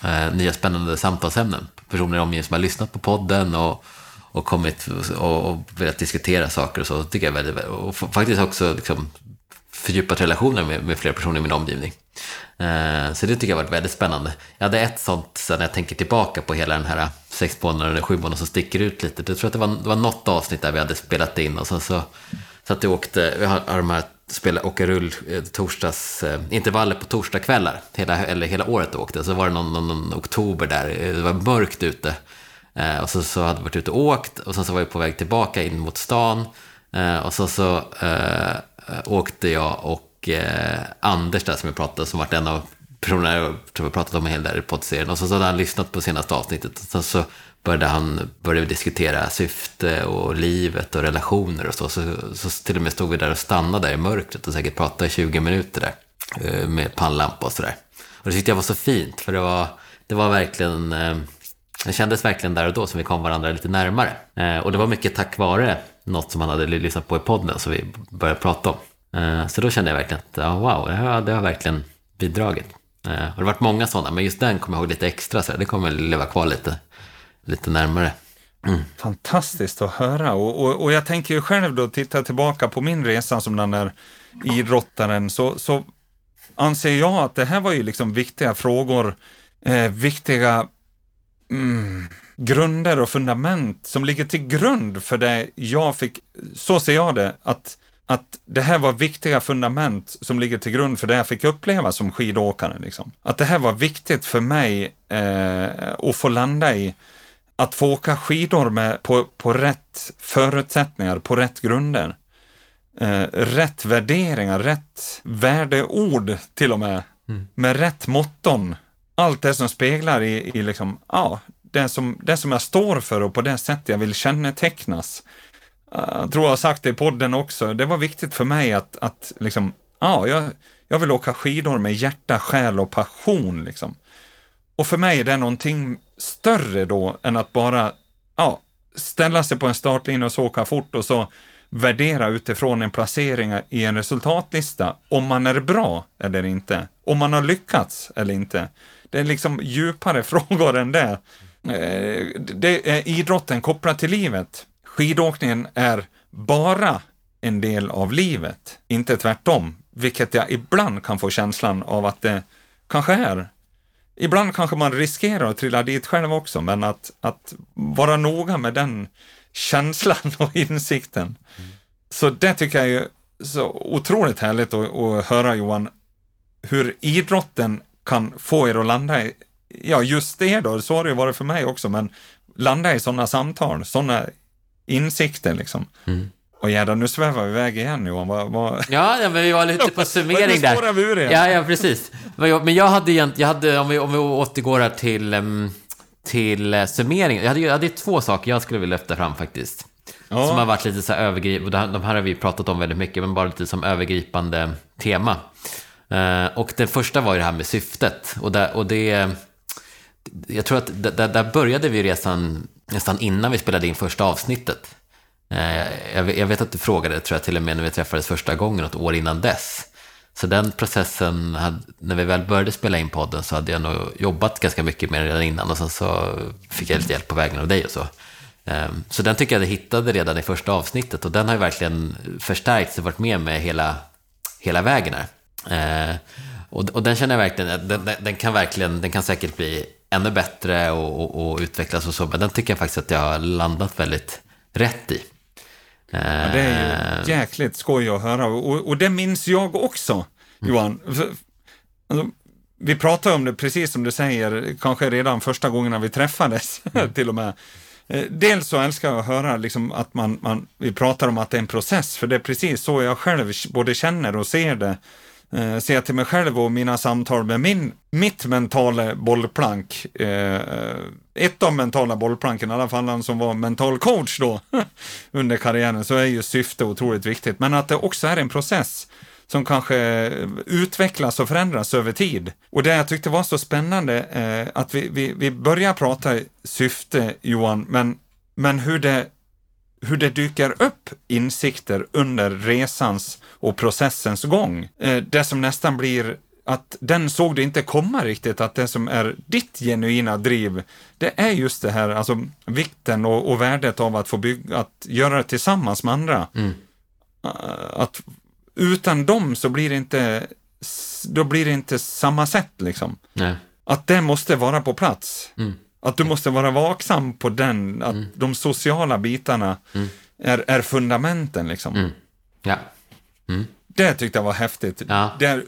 eh, nya spännande samtalsämnen. Personer i som har lyssnat på podden och, och kommit och, och velat diskutera saker och så, tycker jag väldigt, och faktiskt också liksom fördjupat relationer med, med flera personer i min omgivning. Eh, så det tycker jag har varit väldigt spännande. Jag hade ett sånt, sen jag tänker tillbaka på hela den här sex månader eller sju månader som sticker ut lite. Jag tror att det var, det var något avsnitt där vi hade spelat in och sen så, så att jag åkte, vi har, har de här spela, åka rull eh, torsdags, eh, intervaller på torsdagskvällar, hela, eller hela året åkte. Så var det någon, någon, någon oktober där, eh, det var mörkt ute. Eh, och så, så hade vi varit ute och åkt och sen så var vi på väg tillbaka in mot stan. och så, så äh, åkte jag och Anders där som jag pratade, som varit en av personerna jag tror jag pratat om i hela poddserien. Och så, så hade han lyssnat på senaste avsnittet. Och så, så började han började diskutera syfte och livet och relationer och så. Så, så till och med stod vi där och stannade där i mörkret och säkert pratade i 20 minuter där. Eh, med pannlampa och sådär. Och det tyckte jag var så fint, för det var, det var verkligen... Eh, det kändes verkligen där och då som vi kom varandra lite närmare. Eh, och det var mycket tack vare något som han hade lyssnat på i podden som vi började prata om. Så då kände jag verkligen att, ja, wow, det har, det har verkligen bidragit. Och det har varit många sådana, men just den kommer jag ihåg lite extra, så det kommer leva kvar lite, lite närmare. Mm. Fantastiskt att höra. Och, och, och, jag tänker ju själv då, titta tillbaka på min resa som den där idrottaren, så, så anser jag att det här var ju liksom viktiga frågor, eh, viktiga mm, grunder och fundament som ligger till grund för det jag fick, så ser jag det, att att det här var viktiga fundament som ligger till grund för det jag fick uppleva som skidåkare. Liksom. Att det här var viktigt för mig eh, att få landa i, att få åka skidor med, på, på rätt förutsättningar, på rätt grunder. Eh, rätt värderingar, rätt värdeord till och med, mm. med rätt motton. Allt det som speglar i, i liksom, ja, det som, det som jag står för och på det sätt jag vill kännetecknas jag tror jag har sagt det i podden också, det var viktigt för mig att, att liksom, ja, jag, jag vill åka skidor med hjärta, själ och passion. Liksom. Och för mig är det någonting större då än att bara ja, ställa sig på en startlinje och så åka fort och så värdera utifrån en placering i en resultatlista om man är bra eller inte, om man har lyckats eller inte. Det är liksom djupare frågor än det. Eh, det är idrotten kopplat till livet. Skidåkningen är bara en del av livet, inte tvärtom, vilket jag ibland kan få känslan av att det kanske är. Ibland kanske man riskerar att trilla dit själv också, men att, att vara noga med den känslan och insikten. Mm. Så det tycker jag är så otroligt härligt att, att höra Johan, hur idrotten kan få er att landa i, ja just det då, så har det ju varit för mig också, men landa i sådana samtal, sådana insikter liksom. Mm. Och jädrar, nu svävar vi iväg igen Johan. Vad, vad... Ja, men vi var lite på summering där. Vi ur igen. Ja, ja, precis. Men jag hade egentligen, jag hade, om vi, om vi återgår här till, till uh, summeringen. Jag hade, jag hade två saker jag skulle vilja lyfta fram faktiskt. Ja. Som har varit lite så här övergripande, de här har vi pratat om väldigt mycket, men bara lite som övergripande tema. Eh, och den första var ju det här med syftet. Och, där, och det, jag tror att där, där började vi resan nästan innan vi spelade in första avsnittet. Eh, jag vet att du frågade, tror jag till och med, när vi träffades första gången, något år innan dess. Så den processen, när vi väl började spela in podden så hade jag nog jobbat ganska mycket med den redan innan och sen så fick jag lite hjälp på vägen av dig och så. Ehm, så den tycker jag att jag hittade redan i första avsnittet och den har ju verkligen förstärkts och varit med mig hela, hela vägen här. Ehm, och, och den känner jag verkligen, den, den, kan verkligen, den kan säkert bli ännu bättre och, och, och, utvecklas och så, men den tycker jag faktiskt att jag har landat väldigt rätt i. Ja, det är ju ehm. jäkligt skoj att höra och, och det minns jag också, mm. Johan. Alltså, vi pratade om det, precis som du säger, kanske redan första gångerna vi träffades mm. till och med. Eh, dels så älskar jag att höra liksom att man, man, vi pratar om att det är en process, för det är precis så jag själv både känner och ser det. Eh, ser till mig själv och mina samtal med min, mitt mentala bollplank. Eh, ett av mentala bollplanken, i alla fall han som var mental coach då under karriären, så är ju syfte otroligt viktigt. Men att det också är en process som kanske utvecklas och förändras över tid. Och det jag tyckte var så spännande, eh, att vi, vi, vi börjar prata syfte, Johan, men, men hur, det, hur det dyker upp insikter under resans och processens gång. Eh, det som nästan blir att den såg du inte komma riktigt, att det som är ditt genuina driv, det är just det här, alltså vikten och, och värdet av att få bygga, att göra det tillsammans med andra. Mm. Att utan dem så blir det inte, då blir det inte samma sätt liksom. Nej. Att det måste vara på plats. Mm. Att du måste vara vaksam på den, att mm. de sociala bitarna mm. är, är fundamenten liksom. Mm. Ja. Mm. Det tyckte jag var häftigt. Ja. Det,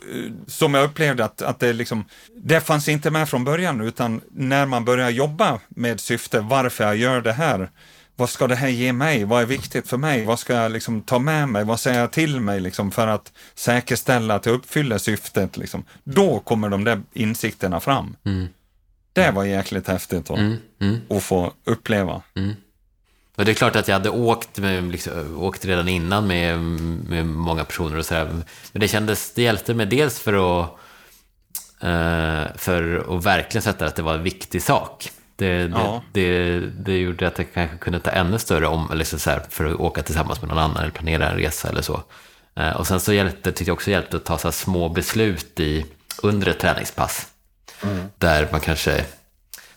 som jag upplevde att, att det liksom, det fanns inte med från början, utan när man börjar jobba med syfte, varför jag gör det här, vad ska det här ge mig? Vad är viktigt för mig? Vad ska jag liksom ta med mig? Vad säger jag till mig liksom för att säkerställa att jag uppfyller syftet? Liksom? Då kommer de där insikterna fram. Mm. Det var jäkligt häftigt att, mm. Mm. att få uppleva. Mm. Och det är klart att jag hade åkt, med, liksom, åkt redan innan med, med många personer och sådär. Men det kändes, det hjälpte mig dels för att, uh, för att verkligen sätta att det var en viktig sak. Det, ja. det, det, gjorde att jag kanske kunde ta ännu större om, eller så här, för att åka tillsammans med någon annan eller planera en resa eller så. Eh, och sen så hjälpte, tyckte jag också hjälpte att ta så små beslut i, under ett träningspass. Mm. Där man kanske,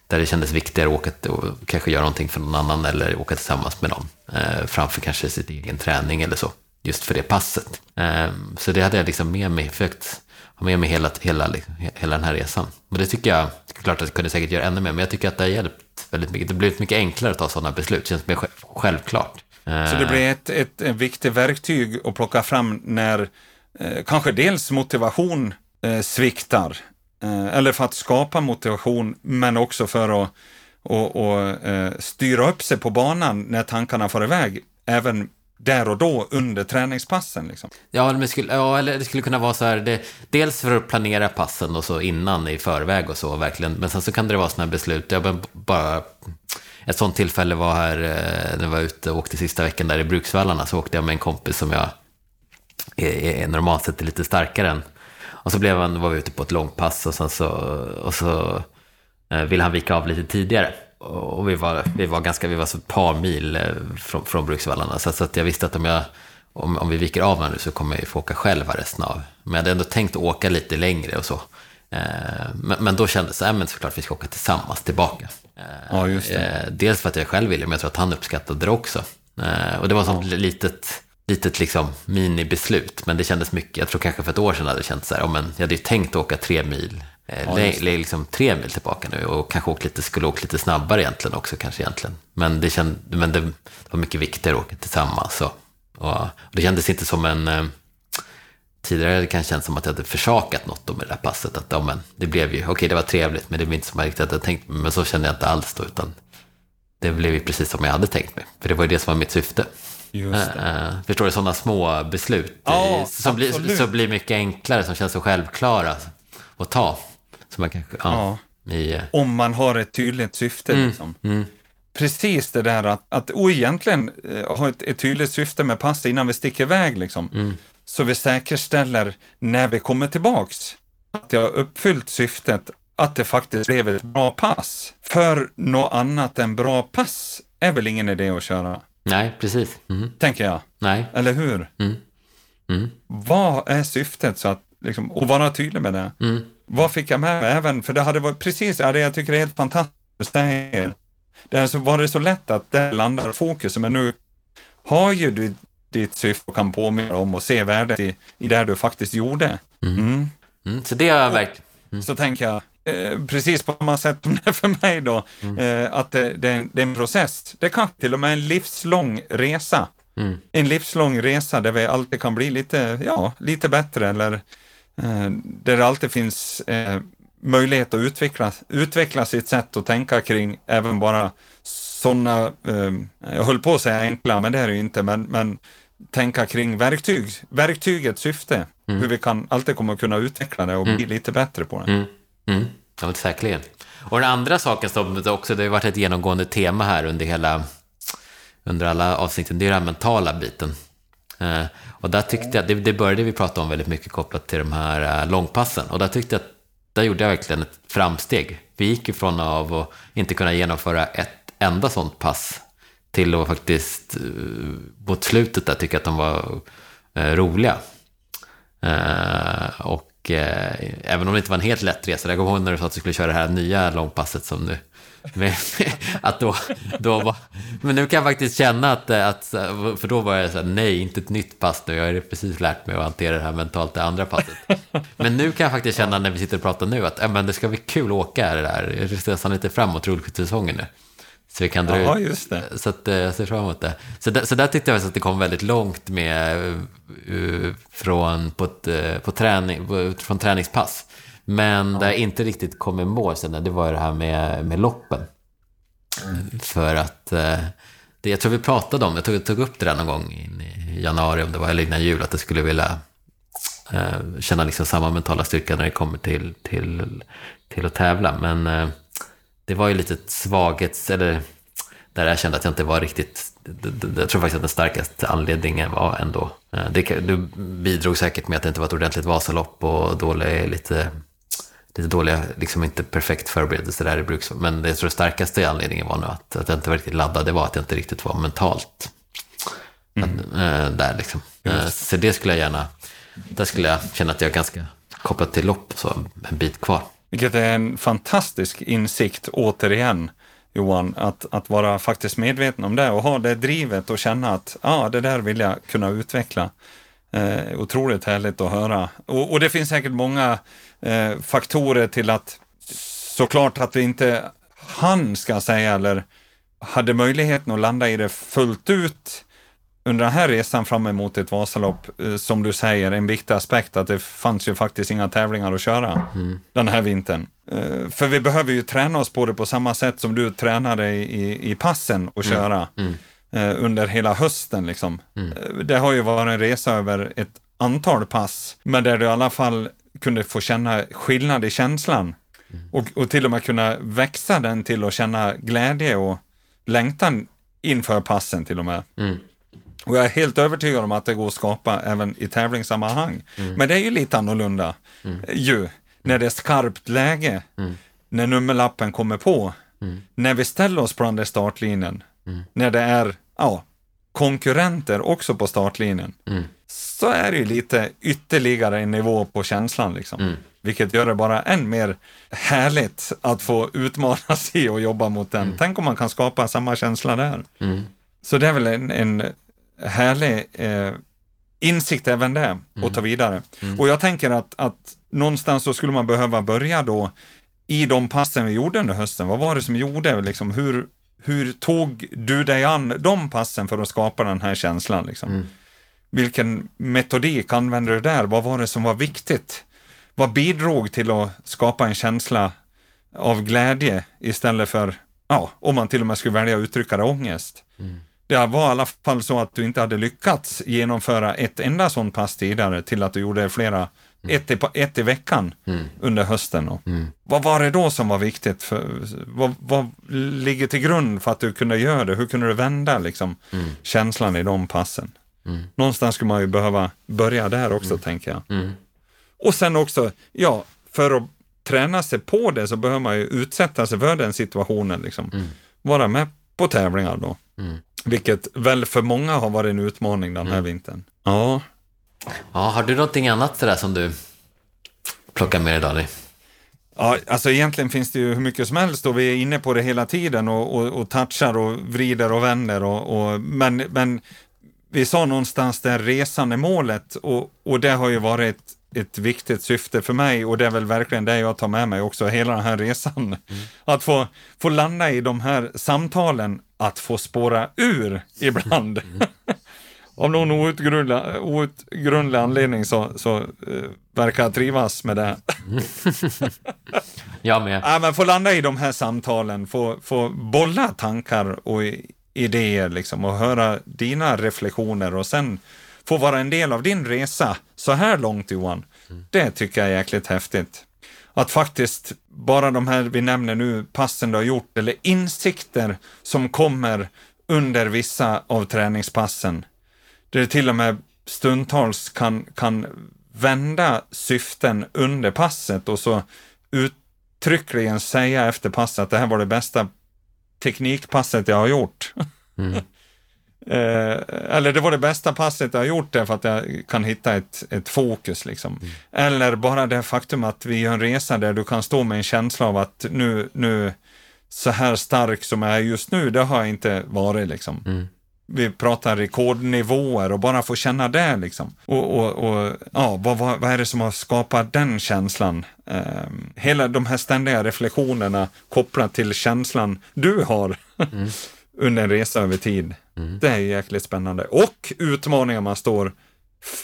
där det kändes viktigare att åka och kanske göra någonting för någon annan eller åka tillsammans med någon. Eh, framför kanske sitt egen träning eller så. Just för det passet. Eh, så det hade jag liksom med mig, försökt ha med mig hela, hela, hela den här resan. Och det tycker jag, klart att jag kunde säkert göra ännu mer, men jag tycker att det har hjälpt väldigt mycket. Det har blivit mycket enklare att ta sådana beslut, det känns mer självklart. Så det blir ett, ett, ett viktigt verktyg att plocka fram när eh, kanske dels motivation eh, sviktar, eh, Eh, eller för att skapa motivation, men också för att och, och eh, styra upp sig på banan när tankarna far iväg, även där och då under träningspassen. Liksom. Ja, men skulle, ja, eller det skulle kunna vara så här, det, dels för att planera passen och så innan i förväg och så verkligen, men sen så kan det vara sådana här beslut, jag bara, ett sånt tillfälle var här eh, när jag var ute och åkte sista veckan där i Bruksvallarna, så åkte jag med en kompis som jag är, är normalt sett är lite starkare än. Och så blev han, var vi ute på ett långpass och, sen så, och så eh, ville han vika av lite tidigare. Och vi var, vi var ganska, vi var så ett par mil eh, från, från Bruksvallarna. Så, så att jag visste att om, jag, om, om vi viker av här nu så kommer jag få åka själv resten av. Men jag hade ändå tänkt åka lite längre och så. Eh, men, men då kändes det, ja men såklart vi ska åka tillsammans tillbaka. Ja. Dels för att jag själv ville, men jag tror att han uppskattade det också. Och det var som ja. litet, litet liksom minibeslut, men det kändes mycket. Jag tror kanske för ett år sedan hade det känts så här, oh, men jag hade ju tänkt åka tre mil Eh, ja, liksom tre mil tillbaka nu och kanske åkt lite, skulle åkt lite snabbare egentligen också kanske egentligen. Men det, känd, men det var mycket viktigare att åka tillsammans. Så. Och, och det kändes inte som en... Eh, tidigare hade det kanske känts som att jag hade försakat något med det där passet. Att, ja, men det blev ju, okej okay, det var trevligt, men det var inte som jag riktigt hade tänkt mig. Men så kände jag inte alls då, utan det blev ju precis som jag hade tänkt mig. För det var ju det som var mitt syfte. Just äh, förstår du, sådana små beslut ja, som, blir, som blir mycket enklare, som känns så självklara att ta. Så man kanske, ja, ja. I, eh, Om man har ett tydligt syfte. Mm, liksom. mm. precis det där att, att och egentligen ha ett, ett tydligt syfte med passet innan vi sticker iväg. Liksom. Mm. Så vi säkerställer när vi kommer tillbaks att jag har uppfyllt syftet att det faktiskt blev ett bra pass. För något annat än bra pass är väl ingen idé att köra, Nej, precis. Mm. tänker jag. Nej. Eller hur? Mm. Mm. Vad är syftet? Så att, liksom, och vara tydlig med det. Mm. Vad fick jag med mig? Även, för det hade varit precis det jag tycker det är helt fantastiskt. Det, här. så, var det så lätt att det landar fokus, men nu har ju du ditt syfte och kan påminna om och se värdet i, i det du faktiskt gjorde. Mm. Mm. Så det har jag verkligen... Så tänker jag, eh, precis på samma sätt som det är för mig då, eh, att det, det, är en, det är en process. Det kan till och med en livslång resa. Mm. En livslång resa där vi alltid kan bli lite, ja, lite bättre eller eh, där det alltid finns eh, möjlighet att utveckla, utveckla sitt sätt att tänka kring även bara sådana, eh, jag höll på att säga enkla, men det är det ju inte, men, men tänka kring verktyg, verktygets syfte, hur vi kan alltid kommer att kunna utveckla det och bli lite bättre på det. Mm. Mm. Ja, säkerligen. Och den andra saken som också, det har varit ett genomgående tema här under hela, under alla avsnitten, det är den mentala biten. Eh, och där tyckte jag, det, det började vi prata om väldigt mycket kopplat till de här eh, långpassen. Och där tyckte jag där gjorde jag verkligen ett framsteg. Vi gick ifrån av att inte kunna genomföra ett enda sånt pass till att faktiskt eh, mot slutet där tycka att de var eh, roliga. Eh, och och eh, även om det inte var en helt lätt resa, jag kommer ihåg när du sa att du skulle köra det här nya långpasset som nu, Men, att då, då var, men nu kan jag faktiskt känna att, eh, att för då var jag så här, nej, inte ett nytt pass nu, jag har precis lärt mig att hantera det här mentalt, det andra passet. Men nu kan jag faktiskt känna när vi sitter och pratar nu att äh, men det ska bli kul att åka det där, jag ser nästan lite fram emot rullskidsäsongen nu. Så vi kan dra Ja, ut. Så att, eh, jag ser fram emot det. Så, där, så där tyckte jag att det kom väldigt långt med uh, från, på ett, på träning, på, från träningspass. Men där jag inte riktigt kom i mål sen, det var det här med, med loppen. För att, det, jag tror vi pratade om, jag tog, tog upp det där någon gång i januari, om det var eller innan jul, att jag skulle vilja uh, känna liksom samma mentala styrka när det kommer till, till, till att tävla. Men det var ju lite svaghets... Eller där jag kände att jag inte var riktigt... Jag tror faktiskt att den starkaste anledningen var ändå... eh, Det, det bidrog säkert med att det inte var ett ordentligt Vasalopp och dålig, lite, lite dåliga, liksom inte perfekt förberedelse där i bruks. Men det, jag tror starkaste anledningen var nog att, att jag inte var riktigt laddad. Det var att jag inte riktigt var mentalt att, eh, där liksom. Eh, Så det skulle jag gärna... Där skulle jag känna att jag är ganska kopplat till lopp, så en bit kvar. Vilket är en fantastisk insikt, återigen, Johan, att, att vara faktiskt medveten om det och ha det drivet och känna att ja, det där vill jag kunna utveckla. Eh, otroligt härligt att höra. Och, och det finns säkert många eh, faktorer till att såklart att vi inte han ska jag säga, eller hade möjligheten att landa i det fullt ut under den här resan fram emot ett Vasalopp, eh, som du säger, en viktig aspekt att det fanns ju faktiskt inga tävlingar att köra den här vintern. Eh, För vi behöver ju träna oss på det på samma sätt som du tränade i, i, passen och köra eh, under hela hösten. Liksom. Eh, Det har ju varit en resa över ett antal pass, men där du i alla fall kunde få känna skillnad i känslan och, och till och med kunna växa den till att känna glädje och längtan inför passen till och med. Och jag är helt övertygad om att det går att skapa även i tävlingssammanhang. Men det är ju lite annorlunda ju, när det är skarpt läge, när nummerlappen kommer på, när vi ställer oss på den där startlinjen, när det är ja, konkurrenter också på startlinjen, så är det ju lite ytterligare en nivå på känslan. Liksom. Vilket gör det bara än mer härligt att få utmana sig och jobba mot den. Tänk om man kan skapa samma känsla där. Så det är väl en, en härlig eh, insikt även det att ta vidare. Och jag tänker att, att någonstans så skulle man behöva börja då i de passen vi gjorde under hösten. Vad var det som gjorde, liksom, hur, hur tog du dig an de passen för att skapa den här känslan? Liksom? Vilken metodik använde du där? Vad var det som var viktigt? Vad bidrog till att skapa en känsla av glädje istället för, ja, om man till och med skulle välja att uttrycka det, ångest? Det var i alla fall så att du inte hade lyckats genomföra ett enda sånt pass tidigare till att du gjorde flera ett, i, ett i veckan Mm. under hösten. Och Vad var det då som var viktigt? För, vad, vad ligger till grund för att du kunde göra det? Hur kunde du vända liksom, Mm. känslan i de passen? Någonstans skulle man ju behöva börja där också, tänker jag. Mm. Och sen också, ja, för att träna sig på det så behöver man ju utsätta sig för den situationen. Liksom. Vara med på tävlingar då. Mm. Vilket väl för många har varit en utmaning den här vintern. Ja, Ja, har du någonting annat sådär som du plockar med dig, Daniel? Ja, alltså egentligen finns det ju hur mycket som helst och vi är inne på det hela tiden och, och, och touchar och vrider och vänder. Och, och, men, men vi sa någonstans där resan är målet och, och det har ju varit ett, ett viktigt syfte för mig och det är väl verkligen det jag tar med mig också, hela den här resan. Att få, få landa i de här samtalen, att få spåra ur ibland. Av någon outgrundlig, outgrundlig anledning så, så eh, verkar jag trivas med det. Jag med. Ja, men få landa i de här samtalen, få, få bolla tankar och idéer liksom och höra dina reflektioner och sen få vara en del av din resa så här långt Johan. Det tycker jag är jäkligt häftigt. Att faktiskt bara de här vi nämner nu, passen du har gjort eller insikter som kommer under vissa av träningspassen. Där det till och med stundtals kan, kan vända syften under passet och så uttryckligen säga efter passet att det här var det bästa teknikpasset jag har gjort. eh, eller det var det bästa passet jag har gjort därför att jag kan hitta ett, ett fokus. Liksom. Eller bara det faktum att vi gör en resa där du kan stå med en känsla av att nu, nu så här stark som jag är just nu, det har jag inte varit. Liksom. Vi pratar rekordnivåer och bara få känna det. Liksom. Och, och, och ja, vad, vad, vad är det som har skapat den känslan? Ehm, hela de här ständiga reflektionerna kopplat till känslan du har under en resa över tid. Det är jäkligt spännande. Och utmaningar man står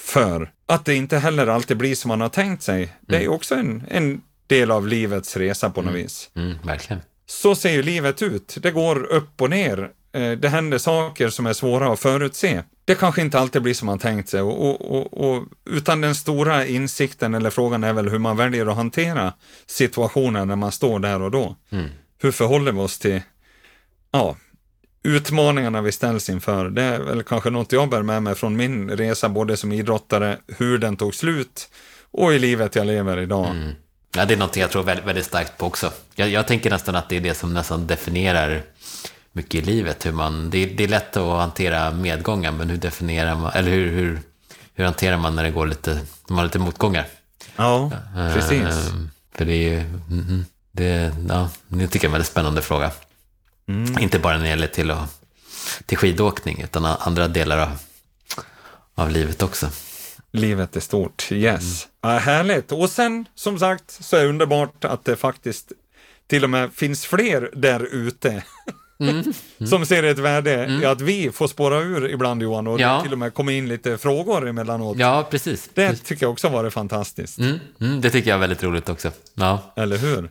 för. Att det inte heller alltid blir som man har tänkt sig. Det är ju också en, en del av livets resa på något vis. Mm, verkligen. Så ser ju livet ut. Det går upp och ner. Eh, Det händer saker som är svåra att förutse. Det kanske inte alltid blir som man tänkt sig. Och, och, och, och, utan den stora insikten eller frågan är väl hur man väljer att hantera situationen när man står där och då. Hur förhåller vi oss till ja, utmaningarna vi ställs inför? Det är väl kanske något jag bär med mig från min resa både som idrottare, hur den tog slut och i livet jag lever idag. Ja, det är någonting jag tror väldigt, väldigt starkt på också. Jag, jag tänker nästan att det är det som nästan definierar mycket i livet. Hur man, det, är, det är lätt att hantera medgångar, men hur definierar man, eller hur, hur, hur hanterar man när det går lite, man har lite motgångar? Ja, precis. Ehm, för det är ju, mhm, det, ja, det tycker jag är en väldigt spännande fråga. Mm. Inte bara när det gäller till, att, till skidåkning, utan andra delar av, av livet också. Livet är stort, yes. Ja, härligt. Och sen, som sagt, så är det underbart att det faktiskt till och med finns fler där ute. som ser ett värde i att vi får spåra ur ibland Johan och Ja. till och med kommer in lite frågor emellanåt. Ja, precis. Det tycker jag också var fantastiskt. Mm, mm, det tycker jag är väldigt roligt också. Ja. Eller hur?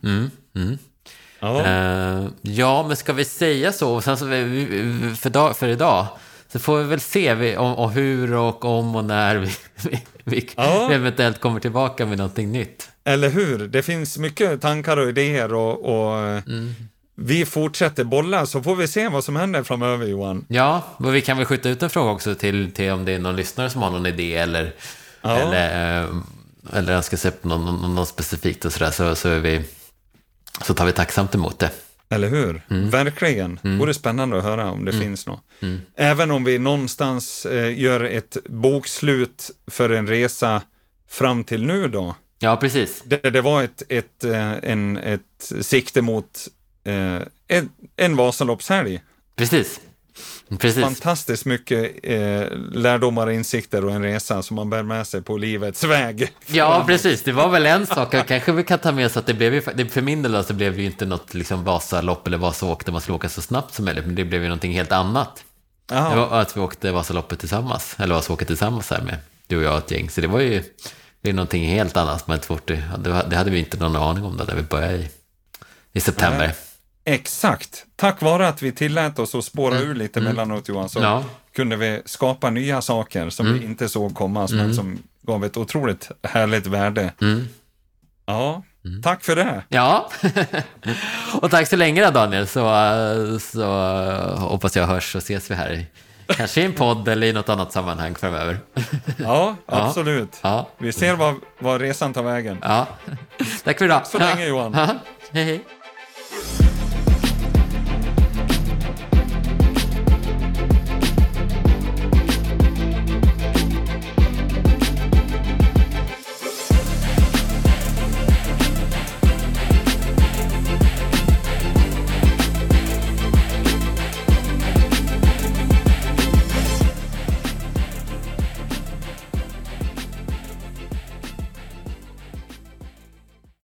Ja. Eh, ja, men ska vi säga så? Sen så vi, för, dag, för idag så får vi väl se vi, om, och hur och om och när vi, vi, vi, Ja. eventuellt kommer tillbaka med någonting nytt. Eller hur? Det finns mycket tankar och idéer och, och Mm. vi fortsätter bolla så får vi se vad som händer framöver Johan. Ja, och vi kan väl skjuta ut en fråga också till, till om det är någon lyssnare som har någon idé eller, Ja. eller, eh, eller önskar sig någon, någon, någon specifikt och sådär, så, så, är vi, så tar vi tacksamt emot det. Eller hur? Mm. Verkligen. Vore spännande att höra om det finns något. Även om vi någonstans eh, gör ett bokslut för en resa fram till nu då. Ja, precis. Det, det var ett, ett, eh, en, ett sikte mot eh, en, en Vasaloppshelg. Precis. Precis. Fantastiskt mycket eh, lärdomar, insikter och en resa som man bär med sig på livets väg. Ja, precis. Det var väl en sak. Kanske vi kan ta med oss att det blev ju, det- för min del så blev det ju inte något liksom Vasalopp eller Vasaåk där man skulle åka så snabbt som möjligt, men det blev ju någonting helt annat. Det var att vi åkte Vasaloppet tillsammans, eller Vasaåket tillsammans här med du och jag och ett gäng. Så det var ju det är någonting helt annat. Men det, det hade vi inte någon aning om då när vi började i, i september. Exakt. Tack vare att vi tillät oss att spåra ur lite mellanåt Johan, så Mm. Ja. kunde vi skapa nya saker som Mm. vi inte såg komma, men som gav ett otroligt härligt värde. Mm. Ja, tack för det. Ja, och tack så länge då Daniel, så, så hoppas jag hörs och ses vi här. i- Kanske i en podd eller i något annat sammanhang framöver. Ja, absolut. Ja, Vi ser vad, vad resan tar vägen. ja. Tack för idag. Så länge Johan. Ja. Hej, hej.